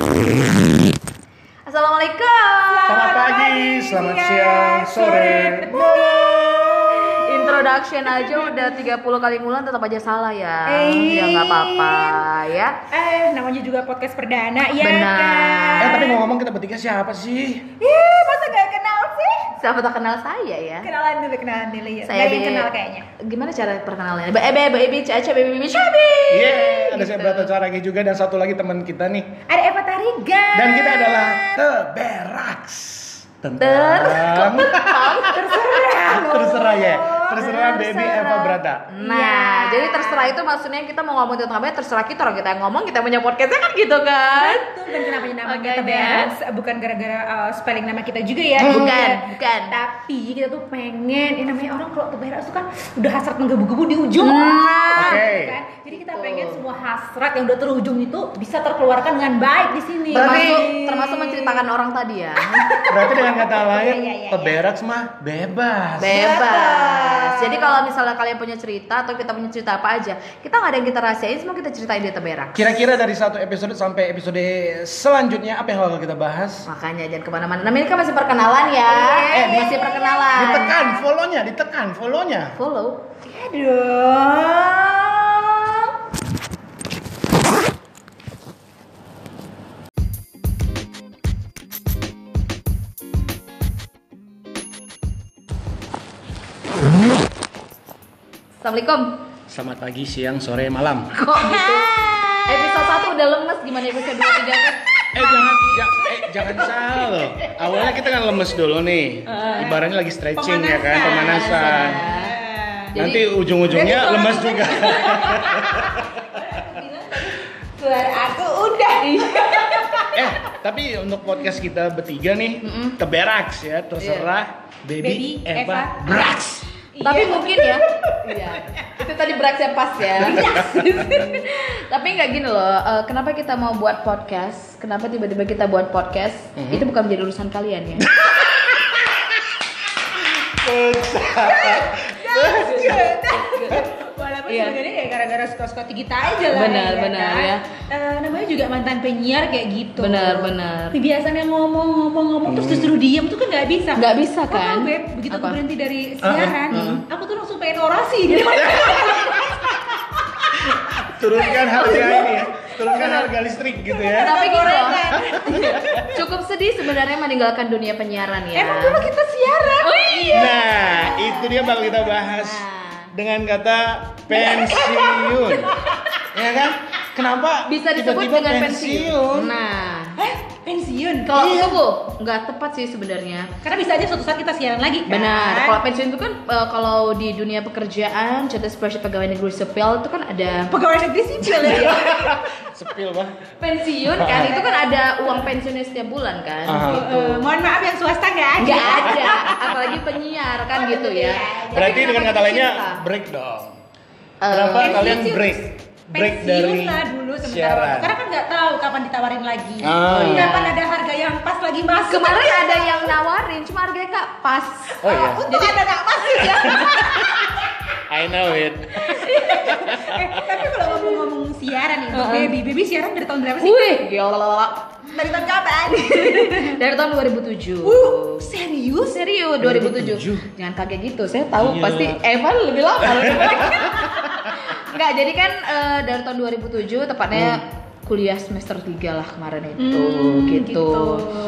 Assalamualaikum. Selamat pagi, selamat siang, sore, Introduction aja udah 30 kali ngulang tetap aja salah ya. Eh. Ya nggak apa-apa ya. Eh, namanya juga podcast perdana, ya Benar. kan? Eh tapi ngomong kita bertiga siapa sih? Ih, masa gak kenal sih? Siapa tak kenal saya ya? Kenalan dulu, kenalan dulu ya. Saya yang kenal kayaknya. Gimana cara perkenalannya? Be be baby caca baby baby cabi. Iya, ada saya. Brata Caragi juga dan satu lagi teman kita nih. Ada Eva Tariga. Dan kita adalah Teberaks. Ter- Tentang terserah. loh. terserah ya, terserah baby. Eva Brata. Nah, Iya. jadi terserah itu maksudnya kita mau ngomong tentang apa ya terserah kita orang kita yang ngomong kita punya podcastnya kan gitu kan? Betul, dan kenapa namanya Makanya. Teberas? Bukan gara-gara uh, spelling nama kita juga ya. Bukan, Bukan. bukan. Tapi kita tuh pengen, ya namanya orang kalau Teberas tuh kan udah hasrat menggebu-gebu di ujung. Nah, Oke. Kan? Jadi kita pengen semua hasrat yang udah terujung itu bisa terkeluarkan dengan baik di sini. Termasuk termasuk menceritakan orang tadi ya. Berarti dengan kata lain, Iya, iya, iya, Teberaks mah bebas. Bebas. Jadi kalau misalnya kalian punya cerita atau kita punya cerita apa aja, kita nggak ada yang kita rahasiain, semua kita ceritain di Teberak. Kira-kira dari satu episode sampai episode selanjutnya apa yang bakal kita bahas? Makanya jangan ke mana-mana. Namanya kan masih perkenalan ya. Iya, Eh, masih perkenalan. Ditekan follow-nya, ditekan follow-nya. Follow. Aduh. Assalamualaikum. Selamat pagi, siang, sore, malam. Kok gitu? Episode 1 udah lemes gimana episode 2 3 Eh jangan, ja- eh, jangan salah loh. Awalnya kita kan lemes dulu nih. Ibaratnya lagi stretching ya kan, pemanasan. Jadi- Nanti ujung-ujungnya lemes juga. Suara aku udah. eh, tapi untuk podcast kita bertiga nih, teberaks ya, terserah baby, Baby Eva, Eva. Braks. Tapi Iya. mungkin ya. Iya. Itu tadi beraksi pas ya. Tapi nggak gini loh. eh, kenapa kita mau buat podcast? Kenapa tiba-tiba kita buat podcast? Itu bukan menjadi urusan kalian ya. Walaupun Iya. sebenarnya ya gara-gara suka-suka kita aja lah. Benar, benar, kan? ya. Eh, namanya juga mantan penyiar kayak gitu. Benar, benar. Kebiasaannya ngomong-ngomong-ngomong terus disuruh diem tuh kan nggak bisa. Nggak bisa, kan? tahu, Beb, begitu aku Apa? berhenti dari siaran, Uh-uh. aku tuh langsung pengen orasi gitu. Turunkan harga ini ya, turunkan harga listrik gitu ya. Tapi gitu loh. Cukup sedih sebenarnya meninggalkan dunia penyiaran ya. Emang dulu kita siaran. Oh iya. Nah, itu dia bakal kita bahas Nah. Dengan kata pensiun. ya kan? Kenapa Bisa disebut dengan pensiun. Nah, Eh, pensiun. kalau Iya. tunggu, nggak tepat sih sebenarnya. Karena bisa aja suatu saat kita siaran lagi kan. Benar. Kalau pensiun itu kan eh, kalau di dunia pekerjaan, contoh seperti pegawai negeri sipil itu kan ada pegawai negeri sipil ya. Sepil bah. pensiun kan, itu kan ada uang pensiunnya setiap bulan kan. Gitu. Eh, mohon maaf yang swasta nggak ada. Nggak ada, apalagi penyiar kan gitu ya. Tapi Berarti dengan kata lainnya break dong. Eh, Kenapa kalian break? Break Pensiun dari lah dulu sementara siaran. waktu. Karena kan nggak tahu kapan ditawarin lagi. Ah. Kapan ada harga yang pas lagi masuk. Kemarin ada yang nawarin, cuma harganya kak pas. Oh iya. Untuk ada nggak masuk ya. I know it. eh, tapi kalau ngomong-ngomong siaran nih, untuk baby, baby siaran dari tahun berapa sih? Wih, gila. Dari tahun kapan? Dari tahun 2007. uh, serius? Serius 2007. 2007. Jangan kaget gitu. Saya tahu Iya. pasti Evan lebih lama. Enggak, jadi kan eh, dari tahun 2007 tepatnya kuliah semester 3 lah kemarin itu Hmm, gitu. gitu.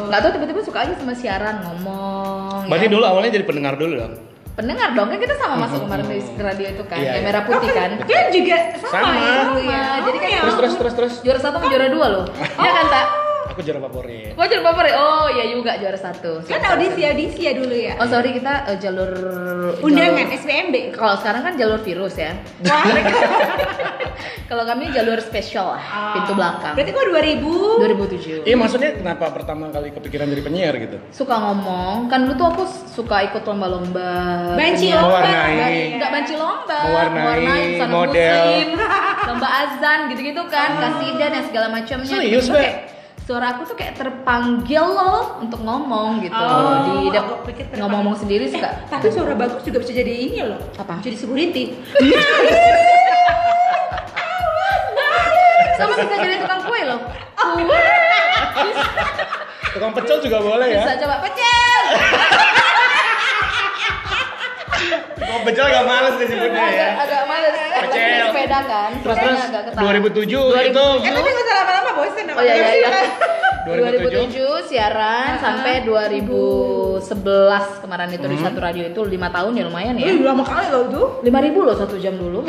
Tahu tiba-tiba suka aja sama siaran ngomong. Berarti ya. dulu awalnya jadi pendengar dulu dong. pendengar dong kan kita sama masuk kemarin di radio itu kan, Iya, yang iya. merah putih kan. Kalian juga sama, Sama. ya? Jadi kan Oh, ya Terus terus terus terus. juara satu sama juara dua loh. Iya kan tak? Aku juara favorit. Kok juara favorit? Oh iya juga juara satu. Kan audisi audisi ya dulu ya. Oh sorry kita eh, jalur Undangan jalur- SPMB. Kalau sekarang kan jalur virus ya. Wah. Kalau kami jalur spesial lah, pintu belakang. Berarti kok 2000? 2007. Iya maksudnya kenapa pertama kali kepikiran jadi penyiar gitu? Suka ngomong, kan dulu tuh aku suka ikut lomba-lomba. Banci penyiar. lomba. Mewarnai. Enggak banci lomba, Mewarnai model. muslim, lomba azan gitu-gitu kan, kasidah dan segala macamnya. Serius, Gitu. Be? Suara aku tuh kayak terpanggil loh untuk ngomong gitu. Oh, di aku pikir terpanggil. ngomong-ngomong sendiri suka. Tapi suara bagus juga bisa jadi ini loh. Apa? Jadi security. Sama bisa jadi tukang kue loh. Kue. Tukang pecel juga boleh ya. Bisa coba pecel. Tukang pecel gak males disebutnya ya. agak, agak males. Pecel. Sepeda kan. Terus terus agak ketahan. 2007 itu Eh tapi nggak usah lama-lama bosen. Oh iya iya iya. 2007. 2007 siaran sampai 2011 kemarin itu di satu radio itu lima tahun ya lumayan ya. Ih, lama kali loh itu. Lima ribu loh satu jam dulu.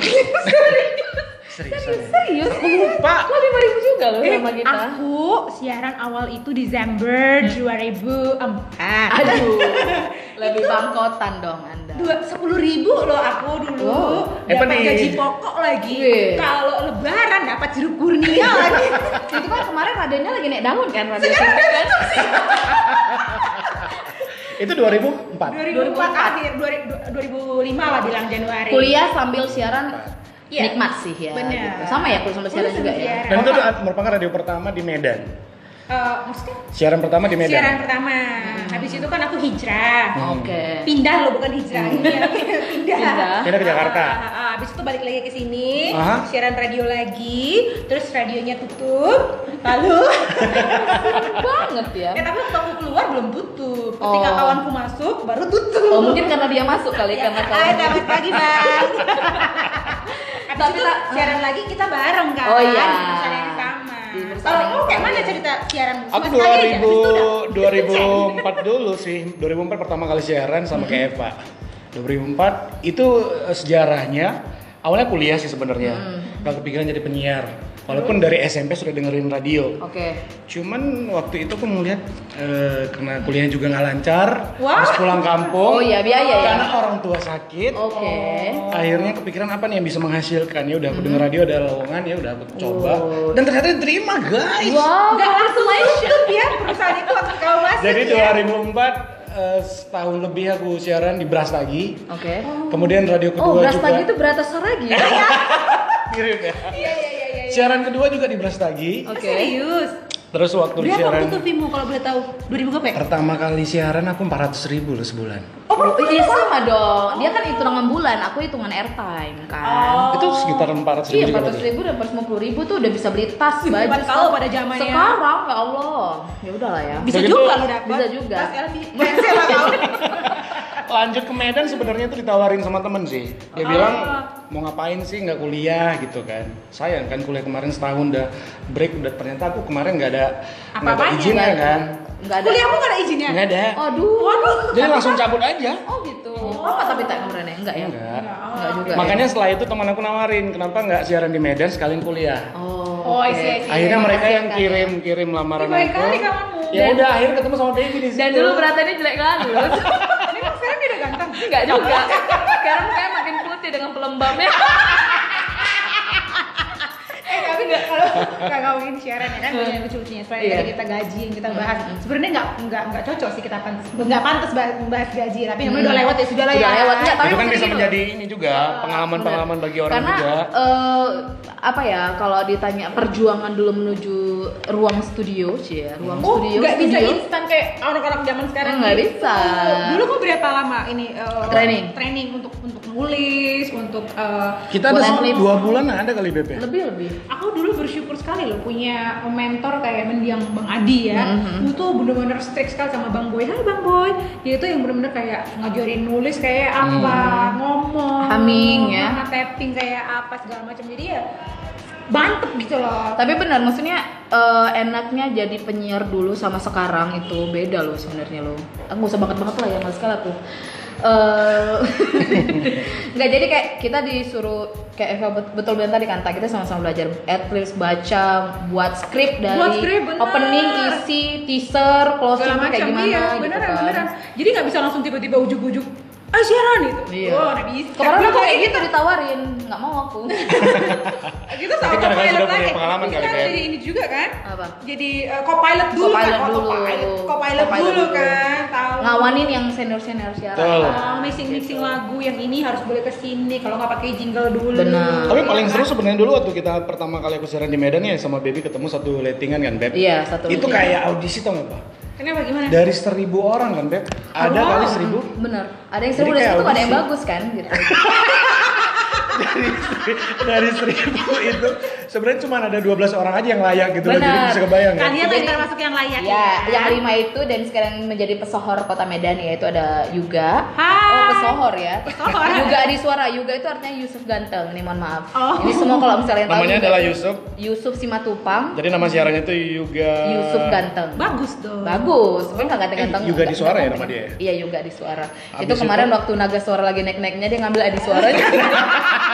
seriusan ya. Serius? Lupa. Kok lima ribu juga loh Eh, sama kita? aku siaran awal itu Desember 2004. Aduh, lebih bangkotan dong anda. Dua sepuluh ribu loh aku dulu. Eh, apa Dapat nih? gaji pokok lagi. Kalau lebaran dapat jeruk kurnia lagi. itu kan kemarin radionya lagi naik daun kan radio Sunda kan? Itu 2004. 2004 akhir 2005 lah bilang Januari. Kuliah sambil siaran Iya. nikmat sih ya. Bener. gitu. Sama ya kuliah sambil siaran juga ya. siaran. Dan itu merupakan radio pertama di Medan. Eh, maksudnya Siaran pertama di Medan. siaran pertama. Habis itu kan aku hijrah. Oke. Pindah loh bukan hijrah. Iya, pindah. Pindah. Pindah ke Jakarta. Ah, ah. Habis itu balik lagi ke sini, Aha. siaran radio lagi, terus radionya tutup. Lalu banget ya. ya tapi waktu aku keluar belum tutup. Ketika Oh. kawanku masuk baru tutup. Oh mungkin karena dia masuk kali Ya, karena Hai, kalau selamat pagi, Bang. Habis Tapi itu siaran lagi kita bareng kan. Oh, iya. Sama. Kalau kamu kayak mana cerita siaran? Aku Cuma sekali aja, habis itu udah- 2000 2004 dulu sih. 2004 pertama kali siaran sama kayak Eva. 2004 itu eh, sejarahnya awalnya kuliah sih sebenarnya. Gak kepikiran jadi penyiar. Walaupun dari SMP sudah dengerin radio. Oke. Cuman waktu itu aku melihat eh, karena kuliahnya juga nggak lancar, Wah. harus pulang kampung. Oh iya, biaya ya? Karena orang tua sakit. Oke. Akhirnya kepikiran apa nih yang bisa menghasilkan? Ya udah aku denger radio ada lowongan ya udah aku coba. Oh. Dan ternyata diterima, guys. Wow, Nggak langsung tutup ya perusahaan itu waktu kamu masuk Jadi ya. 2004 eh, setahun lebih aku siaran di Bras lagi. Oke. Kemudian radio Oh, kedua beras juga pagi itu beras saragi. ya? mirip ya. Iya iya iya iya. Siaran kedua juga di Bras lagi. Oke. Serius. Terus waktu Berapa siaran waktu itu Vimo kalau boleh tahu? 2000 berapa ya? pertama kali siaran aku 400 ribu loh sebulan. Oh, iya sama dong. Dia kan hitungan bulan, aku hitungan airtime kan. Oh. Itu sekitar 400 ribu Iya, juga 400 berarti. ribu dan 450 ribu tuh udah bisa beli tas, baju. kau pada zamannya. Sekarang, ya Allah. Ya udahlah ya. Bisa Begitu- juga lo dapat. Bisa juga. Mas LB. Lanjut ke Medan sebenarnya itu ditawarin sama temen sih. Dia Oh. bilang mau ngapain sih nggak kuliah gitu kan. Sayang kan kuliah kemarin setahun udah break udah ternyata aku kemarin nggak ada nggak ada izin ya kan. Enggak ada. Kuliahmu nggak ada izinnya? Nggak ada. Aduh. Waduh. Jadi langsung cabut aja. Oh gitu. Apa tapi tak kemarin ya? Enggak ya? Enggak. Enggak juga. ya? Makanya setelah itu teman aku nawarin, kenapa nggak siaran di Medan sekalian kuliah? Oh. Oh, oke. isi, isi. Akhirnya mereka yang ya, Kak. kirim kirim lamaran aku. Ya udah akhirnya ketemu sama Baby di situ. Dan dulu beratannya jelek kan Enggak juga. Sekarang kayak makin putih dengan pelembabnya. Eh tapi nggak kalau nggak ngomongin siaran ya kan banyak lucu-lucunya. Selain Iya. tadi kita gaji yang kita bahas, sebenarnya nggak nggak nggak cocok sih kita pantas nggak pantas bahas, gaji. Tapi namanya udah lewat ya sudah lah ya. Lewat. Enggak, tapi itu kan bisa gini menjadi ini juga pengalaman-pengalaman bagi orang Karena juga. eh, apa ya kalau ditanya perjuangan dulu menuju ruang studio sih ya, ruang Oh, studio. nggak bisa instan kayak orang-orang zaman sekarang. Nggak bisa. Oh, dulu kok berapa lama ini eh, Training. Training untuk untuk nulis, untuk eh, Kita ada dua bulan ada kali BP. lebih lebih. Aku dulu bersyukur sekali loh punya mentor kayak mendiang Bang Adi ya. Mhm. Itu tuh bener-bener strict sekali sama Bang Boy. Hai Bang Boy. Dia tuh yang bener-bener kayak ngajarin nulis kayak apa, ngomong, Humming, ya. sama tapping kayak apa segala macam. Jadi ya mantep gitu loh. Tapi benar maksudnya eh, enaknya jadi penyiar dulu sama sekarang itu beda loh sebenarnya loh. Aku usah banget banget lah ya mas sekali aku. Eh, nggak jadi kayak kita disuruh kayak Eva bet- betul betul tadi kan kita sama-sama belajar at least baca buat skrip dari Buat skrip, bener. opening isi teaser closing kayak gimana iya, gitu beneran kan. beneran. Jadi nggak bisa langsung tiba-tiba ujuk-ujuk ah siaran itu. Iya. Wah, nggak bisa. Kemarin aku kayak kayak gitu ditawarin, nggak mau aku. gitu sama sudah punya lagi. pengalaman kali, kan jadi ini juga kan Apa? jadi uh, co-pilot dulu Co-pilot kan dulu. co-pilot dulu dulu. kan tahu Ngawanin yang senior senior siaran. Oh, mixing mixing lagu yang ini harus boleh ke sini kalau nggak pakai jingle dulu Benar. Tapi paling seru sebenarnya dulu waktu kita pertama kali aku siaran di Medan ya sama Baby ketemu satu lettingan kan Beb. Iya satu. Itu kayak audisi tau nggak pak? Kenapa gimana Dari seribu orang kan Beb? Ada kali seribu? Bener. Ada yang seru dari situ, ada yang bagus kan gitu. dari dari seribu itu sebenarnya cuma ada 12 orang aja yang layak gitu loh. Jadi Benar. bisa kebayang kan? Kalian yang termasuk yang layak Ya, yang lima itu dan sekarang menjadi pesohor kota Medan yaitu ada Yuga. Hai. Oh, pesohor ya. Pesohor. Yuga di suara. Yuga itu artinya Yusuf Ganteng. Nih mohon maaf. Oh. Ini semua kalau misalnya tahu Namanya Yuga adalah Yusuf. Yusuf Simatupang. Jadi nama siarannya itu juga Yusuf Ganteng. Bagus dong. Bagus, tapi nggak ganteng-ganteng. Eh, Yuga di suara ya nama dia ya? Iya, Yuga di suara. Abis itu kemarin itu- waktu naga suara lagi naik-naiknya dia ngambil adi suaranya.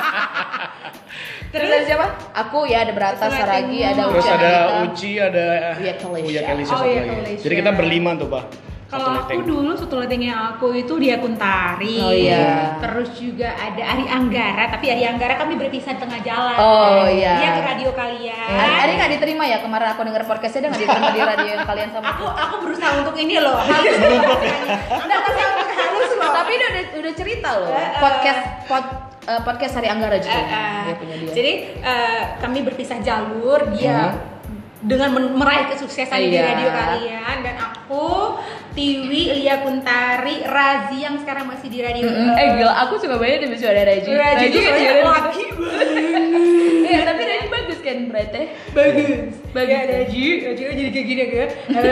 Terus ada siapa? Aku ya ada Berata Saragi, ada Terus Uca ada. Uci, ada Uya Kelisha. Uya Kelisha Oh, Uya. Kelisha. Jadi kita berlima tuh, Pak. Kalau aku dulu satu lettingnya aku itu di akun Tari. Oh, iya. Terus juga ada Ari Anggara, tapi Ari Anggara kami berpisah di tengah jalan. Oh, iya. Dia ke radio kalian. Ari, Ari nggak diterima ya kemarin aku denger podcastnya dia nggak diterima di radio yang kalian sama Aku aku berusaha untuk ini loh. Halus. Berusaha untuk halus loh. Tapi dia udah udah cerita loh. Eh, eh. Podcast pod, eh, podcast Hari Anggara juga. Dia punya dia. Jadi eh, kami berpisah jalur, dia dengan men- meraih kesuksesan di Iya. radio kalian dan aku Tiwi, Lia Kuntari, Razi yang sekarang masih di radio. Mm-mm. eh gila, aku suka banget dia bisa ada Raji. Razi itu soalnya siaran- laki Iya, tapi Raji bagus kan berarti. bagus. Bagus. Ya, Raji, Raji kan jadi kayak gini ya.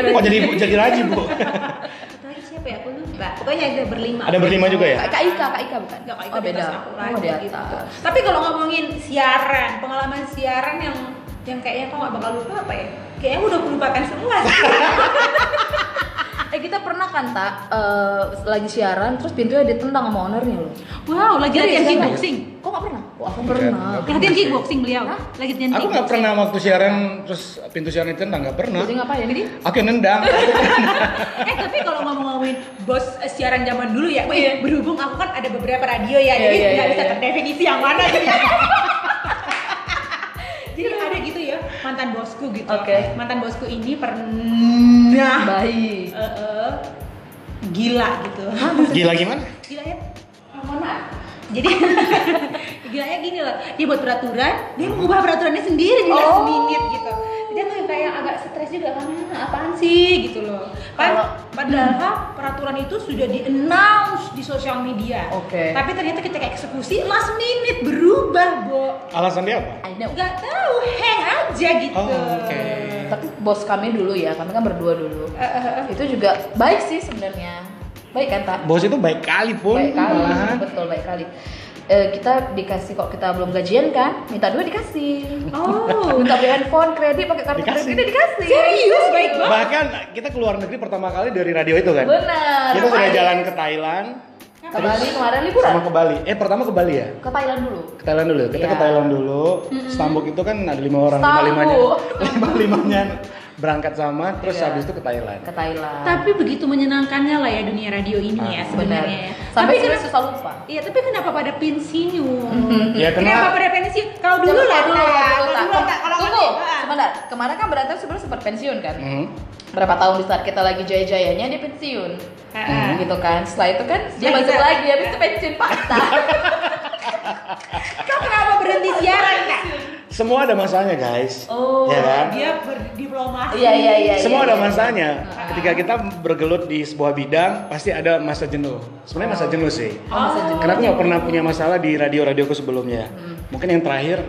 Oh, jadi jadi Raji, Bu. Siapa ya? Aku lupa. Pokoknya ada berlima. Ada berlima juga ya? Kak Ika, Kak Ika bukan? Enggak, kayak oh, beda. aku Oh, di gitu. Tapi kalau ngomongin siaran, pengalaman siaran yang yang kayaknya kok nggak bakal lupa apa ya? Kayaknya udah kulupakan semua sih. Eh kita pernah kan tak eh, lagi siaran terus pintunya ditendang sama ownernya loh. wow, lagi latihan kickboxing. Kok nggak pernah? Wah aku Enggak, pernah. enggak. Latihan kickboxing beliau. Hah? Lagi latihan Aku nggak kickboxing. pernah waktu siaran terus pintu siaran itu nggak pernah. Jadi ngapain ini? Aku yang nendang. eh tapi kalau ngomong-ngomongin bos eh, siaran zaman dulu ya, wih, berhubung aku kan ada beberapa radio ya, Iya, jadi iya, nggak iya, bisa iya. terdefinisi yang mana gitu. gitu ya mantan bosku gitu. Oke. Mantan bosku ini pernah Baik. eh, eh, gila gitu. Gila gimana? Gila ya? Mohon maaf. Jadi gilanya gini loh, dia buat peraturan, dia mengubah peraturannya sendiri di last Oh. minute gitu. Jadi aku yang kayak agak stres juga kan, "Ah, apaan sih gitu loh. Kalau- Pad- padahal peraturan itu sudah di announce di sosial media. Oke. Tapi ternyata ketika eksekusi last minute berubah, Bo. Alasan dia apa? I know. Nggak tahu, hang aja gitu. Oh, oke. Tapi bos kami dulu ya, kami kan berdua dulu. Eh. Itu juga baik sih sebenarnya. Baik kan tak? Bos itu baik kali pun. Baik kali, betul baik kali. Eh, kita dikasih kok kita belum gajian kan, minta duit dikasih. Oh, Minta beli handphone, kredit pakai kartu Dikasih. kredit dikasih. serius baik banget. Bahkan kita keluar negeri pertama kali dari radio itu kan. Benar. Kita sudah jalan ke Thailand ke Bali kemarin liburan. sama ke Bali. Eh pertama ke Bali ya? Ke Thailand dulu. Ke Thailand dulu. Kita Iya. ke Thailand dulu. Stambuk itu kan ada lima orang, lima limanya, lima limanya berangkat sama, terus Iya. habis itu ke Thailand. Ke Thailand. Tapi begitu menyenangkannya lah ya dunia radio ini ya Ah, sebenarnya. ya. Sampai Tapi sebenarnya kenapa? susah lupa. Iya, tapi kenapa pada pensiun? Ya Kenapa kenapa? pada pensiun? Kalau dulu lah, dulu, dulu, dulu, ah. sebentar. Kemarin kan berarti sebenarnya sempat pensiun kan? Hmm. Berapa tahun di saat kita lagi jaya-jayanya dia pensiun. Ah. Gitu kan. Setelah itu kan dia masuk lagi habis itu pensiun paksa. Kau kenapa berhenti siaran, Kak? Semua ada masanya guys. Oh, ya kan? Dia berdiplomasi. Iya iya iya. Semua iya, ada iya. masanya. Ketika kita bergelut di sebuah bidang, pasti ada masa jenuh. Sebenarnya masa jenuh sih. Oh, masa jenuh. Karena aku nggak pernah punya masalah di radio-radioku sebelumnya. Hmm. Mungkin yang terakhir,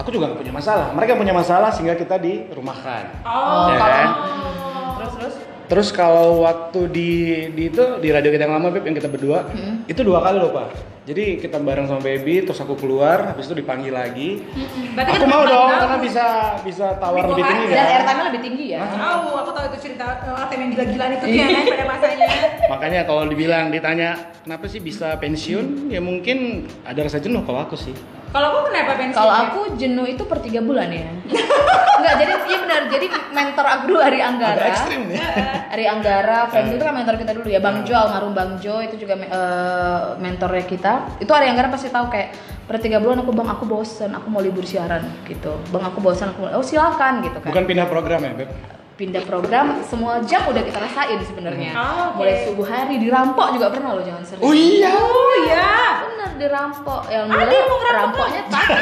aku juga nggak punya masalah. Mereka punya masalah sehingga kita dirumahkan. Oh, Ya kan? Hmm, terus terus Terus kalau waktu di, di itu di radio kita yang lama Beb yang kita berdua Hmm. itu dua kali loh pak. Jadi kita bareng sama Baby, terus aku keluar, habis itu dipanggil lagi. Berarti Aku kan mau dong tahu. karena bisa bisa tawar Lebih lebih tinggi bawah dan kan. airtime lebih tinggi ya. Tahu, aku tahu itu cerita uh, ATM yang gila-gilaan itu ya kan pada masanya. Makanya kalau dibilang ditanya kenapa sih bisa pensiun, ya mungkin ada rasa jenuh kalau aku sih. Kalau aku kenapa pensiun? Kalau aku jenuh itu per tiga bulan ya. Enggak, jadi iya benar. Jadi mentor aku dulu Ari Anggara. Agak ekstrim nih. Ari Anggara, Frank itu kan mentor kita dulu ya. Bang Jo, almarhum Bang Jo itu juga eh, mentornya kita. Itu Ari Anggara pasti tahu kayak per tiga bulan aku bang aku bosen, aku mau libur siaran gitu. Bang aku bosen, aku mau, oh silakan gitu kan. Bukan pindah program ya, Beb? Pindah program semua jam udah kita rasain sebenarnya. Oh, oke. Mulai subuh hari dirampok juga pernah loh jangan serius. Oh iya. Oh iya. Bener dirampok. Yang Ada yang mau rampoknya takut.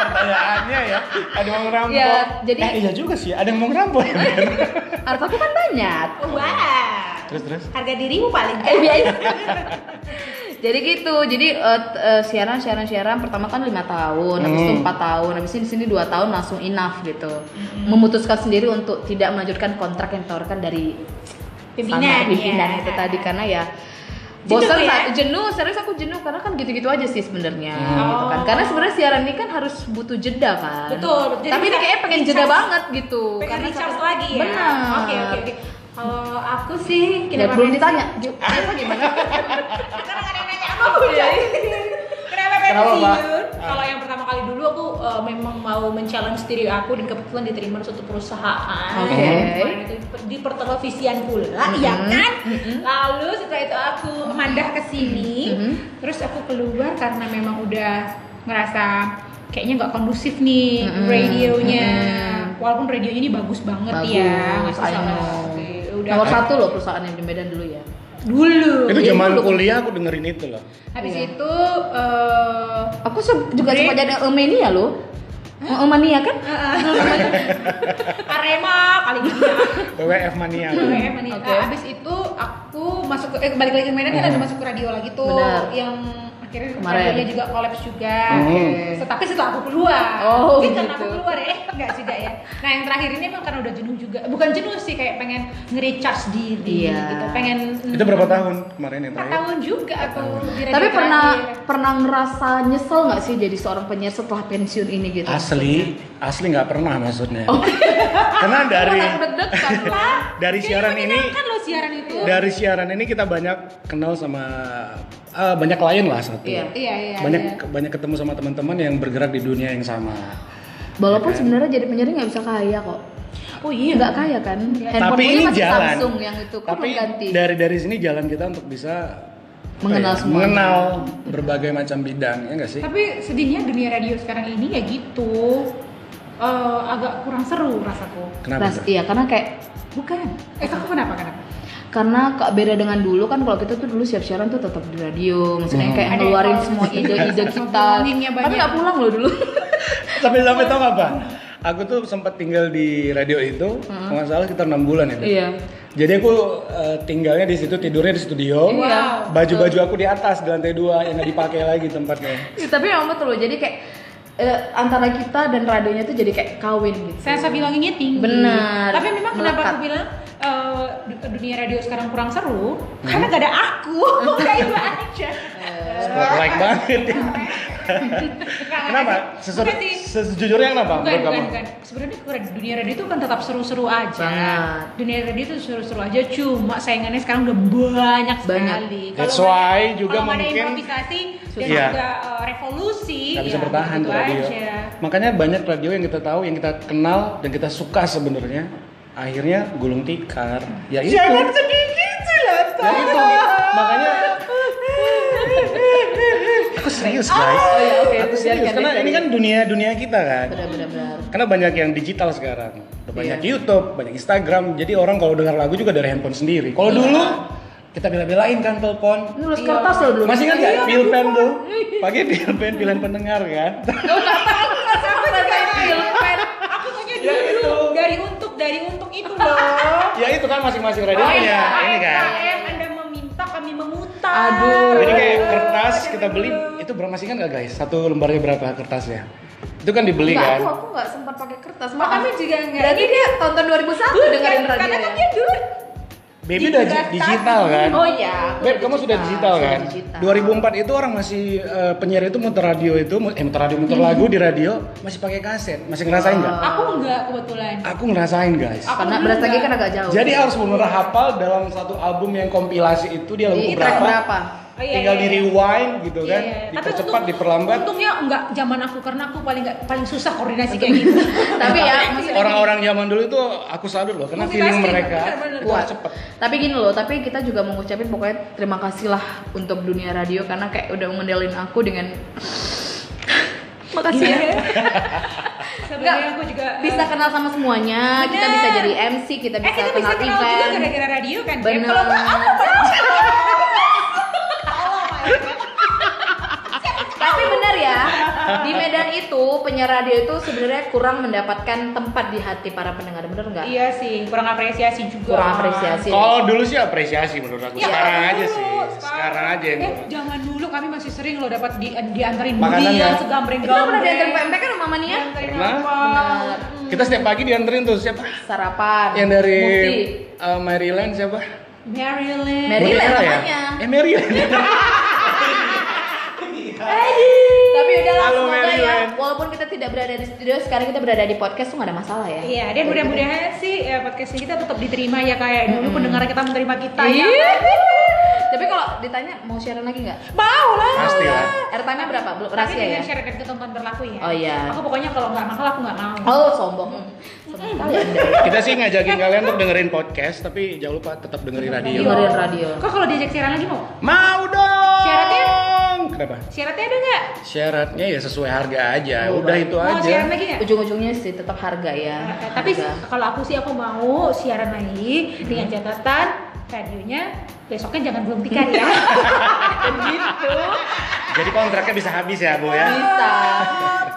Pertanyaannya ya, ada yang mau ngerampok. Ya, jadi- Eh, iya juga sih, ada yang mau ngerampok ya. Beb? Hartaku kan banyak. Wah. terus terus. Harga dirimu paling Eh biasa. jadi gitu. Jadi t- eh, siaran siaran siaran pertama kan lima tahun habis itu Hmm. empat tahun habis itu di sini dua tahun langsung enough gitu. Memutuskan sendiri untuk tidak melanjutkan kontrak yang ditawarkan dari Pimpinan, sana, pimpinan ya. itu tadi. Karena ya Jenuh bosan ya? sa- jenuh serius aku jenuh. Karena kan gitu-gitu aja sih sebenarnya Hmm. gitu kan. Oh. karena sebenarnya siaran ini kan harus butuh jeda kan. Betul, jadi tapi ini kayaknya pengen jeda recharge- banget gitu. Pengen recharge sampai- lagi ya? Benar. Oke oke oke. Kalau aku sih ya belum ditanya. Gimana karena nggak ada yang nanya apa aku jadi kenapa Kenapa, pensiun kalau yang pertama kali dulu aku uh, memang mau men-challenge diri aku dan kebetulan diterima di suatu perusahaan. Oke. Itu di pertelevisian pula ya kan? Lalu setelah itu aku mandah ke sini. Mhm. terus aku keluar karena memang udah ngerasa kayaknya nggak kondusif nih Mhm. radionya. Mhm. walaupun radionya ini bagus banget Bagus, ya nggak udah. Nomor satu loh perusahaan yang di Medan dulu ya dulu Itu Iya, zaman dulu. kuliah aku dengerin itu loh. habis Iya. itu eh, Aku se- juga sempat jadi Emania loh. Emania kan? Arema kali ini ya. WWF mania. WWF nih. Oke. Nah, abis itu aku masuk ke eh balik lagi ke Medan kan ada masuk ke radio lagi tuh Benar. yang akhirnya Kemarin. radionya juga kolaps juga. Hmm. So, tapi setelah aku keluar. Oh, Mungkin karena gitu. aku keluar ya. Enggak juga ya. Nah, yang terakhir ini emang karena udah jenuh juga. Bukan jenuh sih kayak pengen nge-recharge diri Iya. gitu. Pengen Itu berapa tahun kemarin yang Empat terakhir? tahun juga aku Tapi pernah terakhir. pernah ngerasa nyesel nggak sih jadi seorang penyiar setelah pensiun ini gitu? Asli, asli nggak pernah maksudnya. Oh. Karena dari dari siaran ini kan lo siaran itu. dari siaran ini kita banyak kenal sama eh, banyak klien lah satu. Iya. Iya, iya. banyak iya. banyak ketemu sama teman-teman yang bergerak di dunia yang sama. Walaupun sebenarnya jadi penyiar nggak bisa kaya kok. Oh iya. Nggak kaya kan? Handphone Tapi ini masih jalan. Samsung yang itu kan Tapi ganti. dari dari sini jalan kita untuk bisa apa Mengenal ya, semuanya. mengenal berbagai macam bidang ya nggak sih? Tapi sedihnya dunia radio sekarang ini ya gitu. Eh, agak kurang seru rasaku. Kenapa? Ras- iya karena kayak Bukan. Eh kamu kenapa kenapa? karena kak beda dengan dulu kan kalau kita tuh dulu siap siaran tuh tetap di radio maksudnya Hmm. kayak Ada ngeluarin semua ide-ide kita tapi nggak pulang loh dulu sampai sampai tau nggak apa? Aku tuh sempat tinggal di radio itu, kalau nggak salah sekitar enam bulan ya. Iya Jadi aku eh, tinggalnya di situ, tidurnya di studio. Iya. Baju-baju aku di atas di lantai dua yang nggak dipakai lagi tempatnya. Ya, tapi memang betul loh jadi kayak eh, antara kita dan radionya tuh jadi kayak kawin gitu Saya saya bilanginnya tinggi. Benar. Tapi memang kenapa Melekat. aku bilang du- dunia radio sekarang kurang seru? Karena gak ada aku. Kayak aja. Spotlight banget ya. Kenapa? Sesu-. Sejujurnya kenapa? Bukan, bukan, bukan. Sebenarnya dunia radio itu kan tetap seru-seru aja. Banget. Dunia radio itu seru-seru aja, cuma saingannya sekarang udah banyak, Banyak. sekali. That's why juga kalau nggak ada mungkin- improvisasi dan Iya. juga eh, revolusi, Nggak bisa ya bertahan gitu tuh radio. aja. Makanya banyak radio yang kita tahu, yang kita kenal dan kita suka sebenarnya. Akhirnya gulung tikar. Ya itu. Jangan sedih gitu loh, Ya itu. Serius guys. oh ya oke Aku serius karena ini kan dunia dunia kita kan. benar-benar benar. Karena banyak yang digital sekarang. Banyak Iya. YouTube, banyak Instagram. Jadi orang kalau dengar lagu juga dari handphone sendiri. Kalau dulu kita bela-belain kan telepon. nulis kertas loh dulu Masih ingat nggak pulpen tuh? Pakai pulpen pilihan pendengar kan? Aku punya Ya, dulu itu. dari untuk dari untuk itu loh. ya itu kan masing-masing radio Oh iya, ini kan. Aduh. Jadi kayak kertas kita beli itu berapa masih kan nggak guys? Satu lembarnya berapa kertasnya? Itu kan dibeli Enggak, kan? aku aku nggak sempat pakai kertas. Kami juga enggak. Berarti dia tonton 2001 Bukan, dengerin radio Karena ya. kan dia dulu Baby udah Digital di- digital kan? Oh iya. Beb, kamu sudah digital sudah kan? digital. 2004 itu orang masih eh, penyiar itu muter radio itu, eh muter radio muter lagu di radio masih pakai kaset, masih ngerasain nggak? aku enggak kebetulan. Aku ngerasain guys. Aku Karena enggak. kan agak jauh. Jadi harus benar hafal dalam satu album yang kompilasi itu dia lagu berapa? berapa? Oh, iya, tinggal iya, di iya. rewind gitu Iya, kan, iya. Tapi dipercepat, untung- diperlambat. Untungnya enggak zaman aku karena aku paling enggak paling susah koordinasi kayak gitu. Tapi ya Orang-orang zaman dulu itu aku salut loh, karena feeling mereka kuat. cepet. Tapi gini loh, tapi kita juga mau ngucapin pokoknya terima kasih lah untuk dunia radio karena kayak udah ngendelin aku dengan makasih ya. Sebenarnya aku juga eh, Bisa kenal sama semuanya, kita Bener. bisa jadi MC, kita eh bisa kita kenal bisa kenal juga event. gara-gara radio kan. Beb? Bener. Kalau ya, di Medan itu penyiar radio itu sebenarnya kurang mendapatkan tempat di hati para pendengar bener nggak Iya sih, kurang apresiasi juga. kurang apresiasi Kalau dulu sih apresiasi menurut aku. Ya, sekarang aja dulu, sih. Sekarang aja yang Eh, jangan dulu kami masih sering loh dapat di diantarin Makanan durian ya? segambreng kita pernah diantarin PMP kan sama Mania Diantarin Pernah? Benar. Kita setiap pagi dianterin tuh siapa? sarapan Yang dari Mufti. uh, Maryland siapa? Maryland. Maryland Mutiara namanya. Eh Maryland. tapi udahlah Halo, ya walaupun kita tidak berada di studio sekarang kita berada di podcast tuh gak ada masalah ya Iya, dan mudah-mudahan sih ya, podcast kita tetap diterima ya kayak dulu pendengar kita menerima kita ya. Iya. tapi kalau ditanya mau sharean lagi nggak Mau lah. Pasti lah. airtime-nya berapa belum Tapi rahasia ya dengan syarat ketentuan berlaku ya. Oh, iya. Aku pokoknya kalau nggak mahal aku nggak mau. oh sombong anda Kita sih ngajakin kalian untuk dengerin podcast, tapi jangan lupa tetap dengerin radio. dengerin radio Kok kalau diajak siaran lagi mau? Mau dong. Syaratnya? Kenapa? Syaratnya ada nggak? Syaratnya ya sesuai harga aja. Oh, Udah itu Mau aja. siaran lagi nggak? ujung-ujungnya sih tetap harga ya Eh, Tapi Harga. kalau aku sih aku mau siaran lagi dengan catatan radionya besoknya jangan belum tikar ya. gitu Jadi kontraknya bisa habis ya, Bu ya. bisa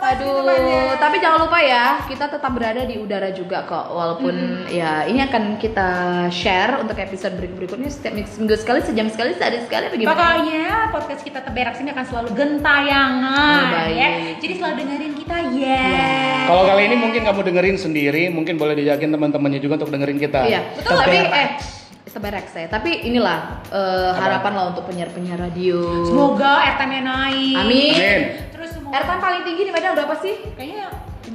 aduh tapi jangan lupa ya kita tetap berada di udara juga kok walaupun ya ini akan kita share untuk episode berikut berikutnya setiap minggu sekali sejam sekali sehari sekali bagaimana Pokoknya podcast kita teberak sini akan selalu gentayangan Oh, baik. ya. Jadi selalu dengerin kita ya. Kalau kali ini mungkin kamu dengerin sendiri, mungkin boleh diajakin teman-temannya juga untuk dengerin kita. Iya, betul tapi eh sebarek saya. Tapi inilah eh, harapan lah untuk penyiar-penyiar radio. Semoga airtime-nya naik. Amin. Amin. Terus semoga Airtime paling tinggi di Medan berapa sih? kayaknya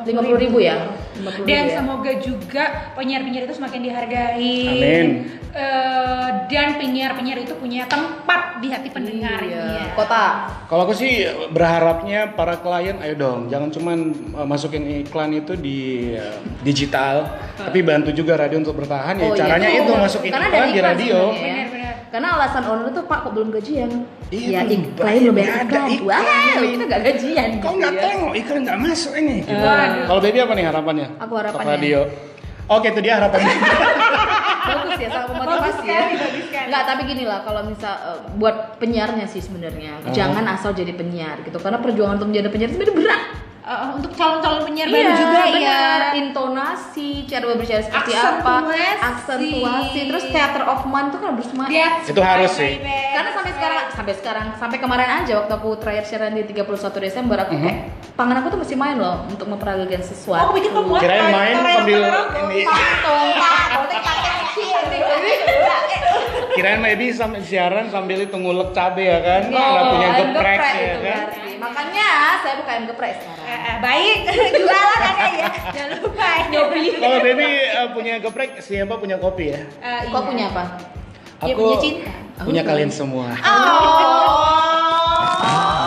50 ribu ya? 50 Dan ribu ya? semoga juga penyiar-penyiar itu semakin dihargai. Amin. Eh, dan penyiar-penyiar itu punya tempat di hati pendengarnya. Iya. Kota. Kalau aku sih berharapnya para klien, ayo dong, jangan cuman uh, masukin iklan itu di uh, digital, tapi bantu juga radio untuk bertahan. Ya Oh, iya. caranya Oh, itu iya. masukin iklan di radio. sebenarnya ya. Karena alasan owner itu Pak kok belum gajian. Iya, ya, belum ik- bayar, klien belum bayar iklan. ini. kita gak gajian. Kau gitu nggak ya. tengok iklan nggak masuk ini. Gitu. Waduh. Kalau baby apa nih harapannya? Aku harapannya. radio. Oke itu dia harapannya. bagus ya sangat memotivasi ya nggak tapi gini lah kalau misal eh, buat penyiarnya sih sebenarnya Oh. jangan asal jadi penyiar gitu karena perjuangan untuk menjadi penyiar itu sebenarnya berat Eh, untuk calon-calon penyiar baru Iya, juga benar. ya. intonasi cara berbicara seperti apa Aksentuasi. aksentuasi terus theater of mind tuh kan harus semangat That's Itu harus sih. karena sampai sekarang sampai sekarang sampai kemarin aja waktu aku terakhir siaran di 31 Desember aku Mhm. kayak tangan aku tuh masih main loh untuk memperagakan Oh, sesuatu aku pikir kamu Kirain main sambil ini. Kirain maybe sambil siaran sambil itu ngulek cabe ya kan? Karena punya geprek ya kan? Makanya saya buka ayam geprek sekarang. Eh, eh, baik, jualan ada ya. Jangan lupa ya. Nyobi. Kalau baby uh, punya geprek, siapa punya kopi ya? Kau punya apa? Dia punya cinta. punya kalian semua. Oh.